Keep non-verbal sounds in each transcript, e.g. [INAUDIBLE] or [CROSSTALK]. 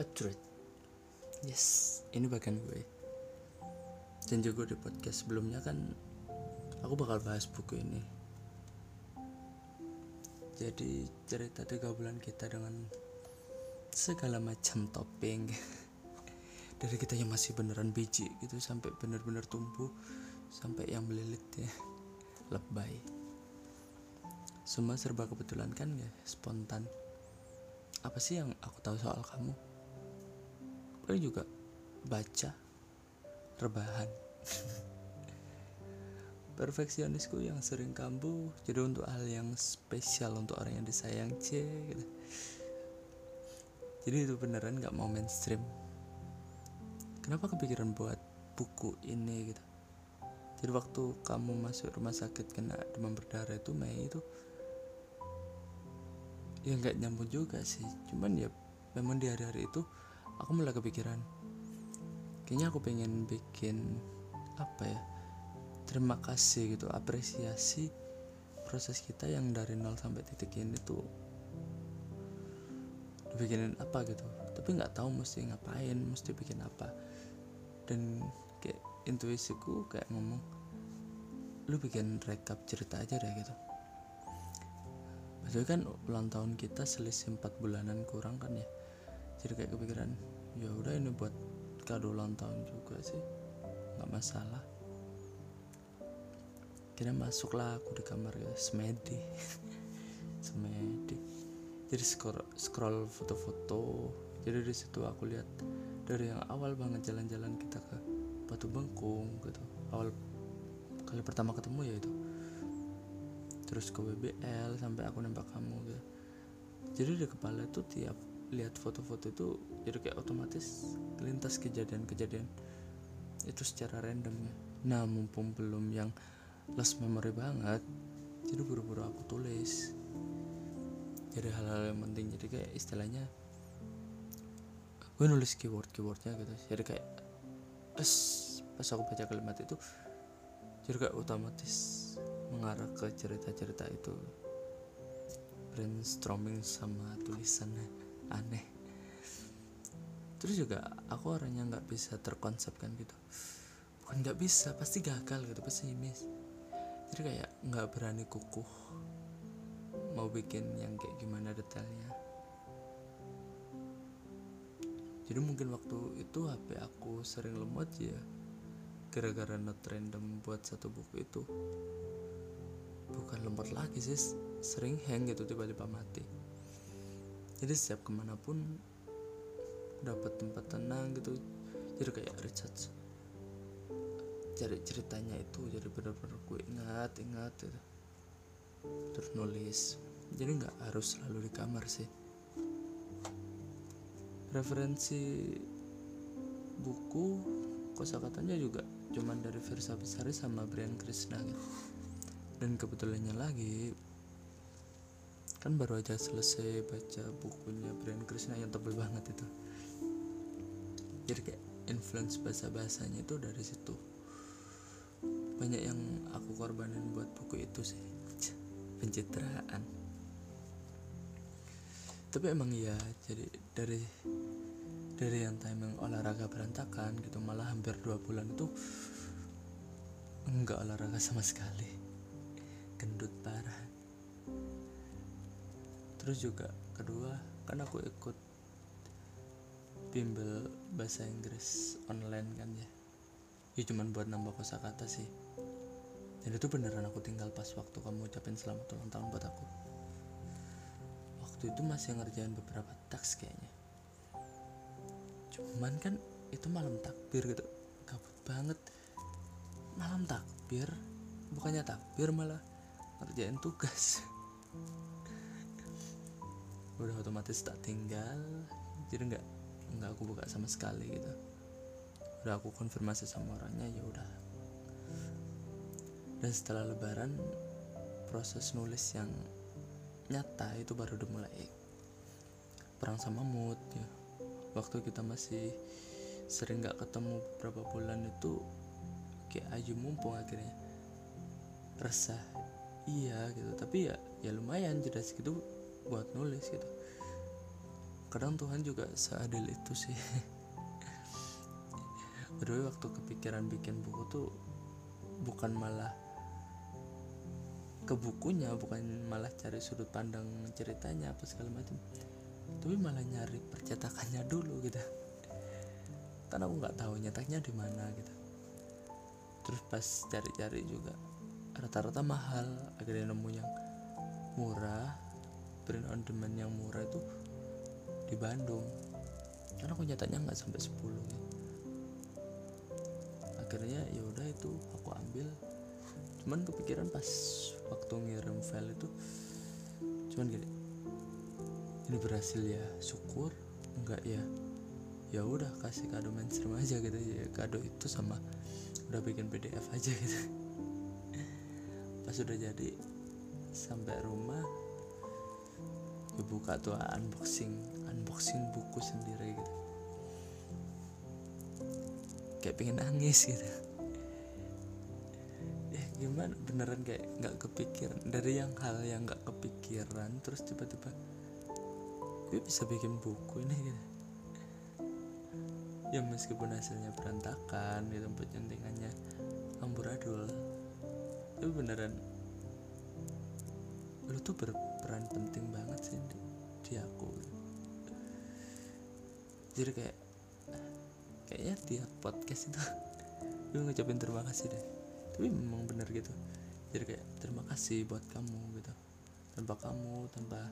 A Truth. Yes, ini bagian gue. Dan juga di podcast sebelumnya kan Aku bakal bahas buku ini. Jadi cerita tiga bulan kita dengan Segala macam topping. [LAUGHS] Dari kita yang masih beneran biji gitu Sampai bener-bener tumbuh Sampai yang melilit ya. Lebay. Semua serba kebetulan kan ya Spontan. Apa sih yang aku tahu soal kamu? Paling juga baca rebahan. [LAUGHS] Perfeksionisku yang sering kambuh jadi untuk hal yang spesial untuk orang yang disayang c gitu. jadi itu beneran nggak mau mainstream. Kenapa kepikiran buat buku ini gitu? Jadi waktu kamu masuk rumah sakit kena demam berdarah itu Mei itu ya nggak nyambung juga sih. Cuman ya memang di hari-hari itu aku mulai kepikiran kayaknya aku pengen bikin apa ya terima kasih gitu apresiasi proses kita yang dari nol sampai titik ini tuh bikinin apa gitu. Tapi nggak tahu mesti ngapain mesti bikin apa. Dan kayak intuisiku kayak ngomong lu bikin rekap cerita aja deh gitu. Betul kan ulang tahun kita selisih 4 bulanan kurang kan ya jadi kayak kepikiran ya udah ini buat kado ulang tahun juga sih nggak masalah. Kira masuklah aku di kamar ya semedi. [LAUGHS] Semedi. Jadi scroll scroll foto-foto. Jadi di situ aku lihat dari yang awal banget jalan-jalan kita ke Batu Bengkung gitu. Awal kali pertama ketemu ya itu. Terus ke WBL sampai aku nembak kamu gitu. Jadi di kepala itu tiap lihat foto-foto itu jadi kayak otomatis lintas kejadian-kejadian itu secara random ya. Nah mumpung belum yang lost memory banget jadi buru-buru aku tulis. Jadi hal-hal yang penting jadi kayak istilahnya gue nulis keyword-keywordnya gitu. Jadi kayak es pas aku baca kalimat itu jadi kayak otomatis mengarah ke cerita-cerita itu. Brainstorming sama tulisannya aneh. Terus juga aku orangnya nggak bisa terkonsep kan gitu. Bukan nggak bisa pasti gagal gitu pasti miss. Jadi kayak nggak berani kukuh mau bikin yang kayak gimana detailnya. Jadi mungkin waktu itu HP aku sering lemot ya gara-gara not random buat satu buku itu. Bukan lemot lagi sih sering hang gitu tiba-tiba mati jadi setiap ke mana pun dapat tempat tenang gitu. Jadi kayak recharge. Cari ceritanya itu jadi benar-benar gue ingat ingat gitu. Terus nulis jadi nggak harus selalu di kamar sih. Referensi buku kosakatanya juga cuman dari Versa Besari sama Brian Krishna gitu. dan kebetulannya lagi kan baru aja selesai baca bukunya Brian Krishna yang tebel banget itu. Jadi kayak influence bahasa bahasanya itu dari situ. Banyak yang aku korbanin buat buku itu sih. Pencitraan. Tapi emang iya jadi dari dari yang timing olahraga berantakan gitu malah hampir dua bulan itu enggak olahraga sama sekali. Gendut parah terus juga kedua kan aku ikut bimbel bahasa Inggris online kan ya. Ya cuman buat nambah kosakata sih. Dan itu beneran aku tinggal pas waktu kamu ucapin selamat ulang tahun buat aku. Waktu itu masih ngerjain beberapa taks kayaknya. Cuman kan itu malam takbir gitu. Gabut banget. Malam takbir bukannya takbir malah ngerjain tugas udah otomatis tak tinggal. Jadi nggak nggak aku buka sama sekali gitu. Udah aku konfirmasi sama orangnya ya udah. Dan setelah lebaran proses nulis yang nyata itu baru dimulai perang sama mood ya. Waktu kita masih sering nggak ketemu beberapa bulan itu kayak aja mumpung akhirnya resah. Iya gitu tapi ya ya lumayan jelas gitu buat nulis gitu. Kadang Tuhan juga seadil itu sih. [LAUGHS] Berdua waktu kepikiran bikin buku tuh bukan malah ke bukunya bukan malah cari sudut pandang ceritanya apa segala macam tapi malah nyari percetakannya dulu gitu. Karena aku nggak tahu nyetaknya di mana gitu. Terus pas cari-cari juga rata-rata mahal akhirnya nemu yang murah print on demand yang murah itu di Bandung. Karena aku nyatanya nggak sampai 10 ya. akhirnya ya udah itu aku ambil. Cuman kepikiran pas waktu ngirim file itu cuman gini ini berhasil ya syukur enggak ya? Ya udah kasih kado mainstream aja gitu ya. Kado itu sama udah bikin PDF aja gitu. [LAUGHS] Pas udah jadi sampai rumah buka tuh unboxing unboxing buku sendiri gitu. Kayak pengen nangis gitu. [LAUGHS] Ya gimana? Beneran kayak nggak kepikiran. Dari yang hal yang nggak kepikiran terus tiba-tiba gue bisa bikin buku ini gitu. Ya meskipun hasilnya berantakan gitu penyentingannya amburadul tapi beneran lu tuh berperan penting banget sih di, di aku. Jadi kayak kayaknya tiap podcast itu [LAUGHS] gue ngucapin terima kasih deh. Tapi memang bener gitu. Jadi kayak terima kasih buat kamu gitu. Tanpa kamu tanpa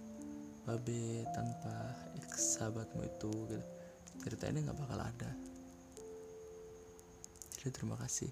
babe tanpa ex sahabatmu itu gitu. Cerita ini nggak bakal ada. Jadi terima kasih